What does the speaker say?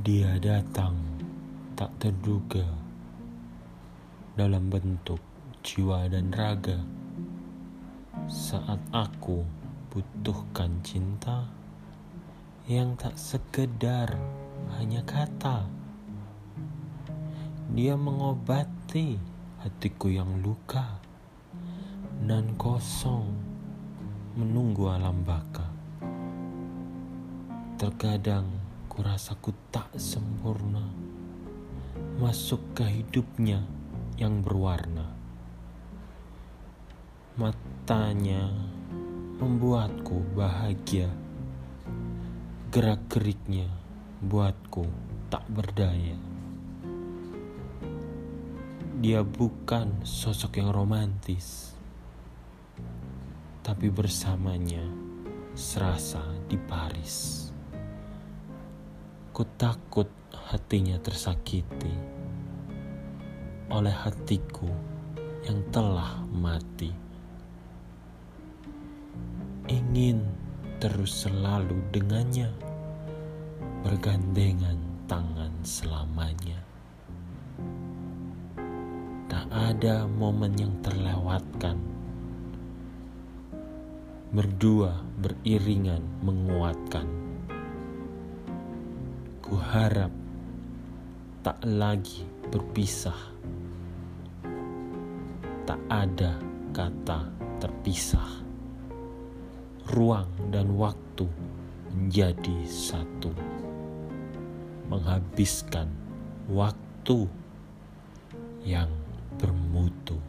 Dia datang tak terduga dalam bentuk jiwa dan raga saat aku butuhkan cinta yang tak sekedar hanya kata. Dia mengobati hatiku yang luka dan kosong menunggu alam baka. Terkadang kurasa ku tak sempurna masuk ke hidupnya yang berwarna. Matanya membuatku bahagia. Gerak-geriknya buatku tak berdaya. Dia bukan sosok yang romantis, tapi bersamanya serasa di Paris. Ku takut hatinya tersakiti oleh hatiku yang telah mati. Ingin terus selalu dengannya, bergandengan tangan selamanya. Tak ada momen yang terlewatkan. Berdua beriringan menguatkan Ku harap tak lagi berpisah. Tak ada kata terpisah. Ruang dan waktu menjadi satu. Menghabiskan waktu yang bermutu.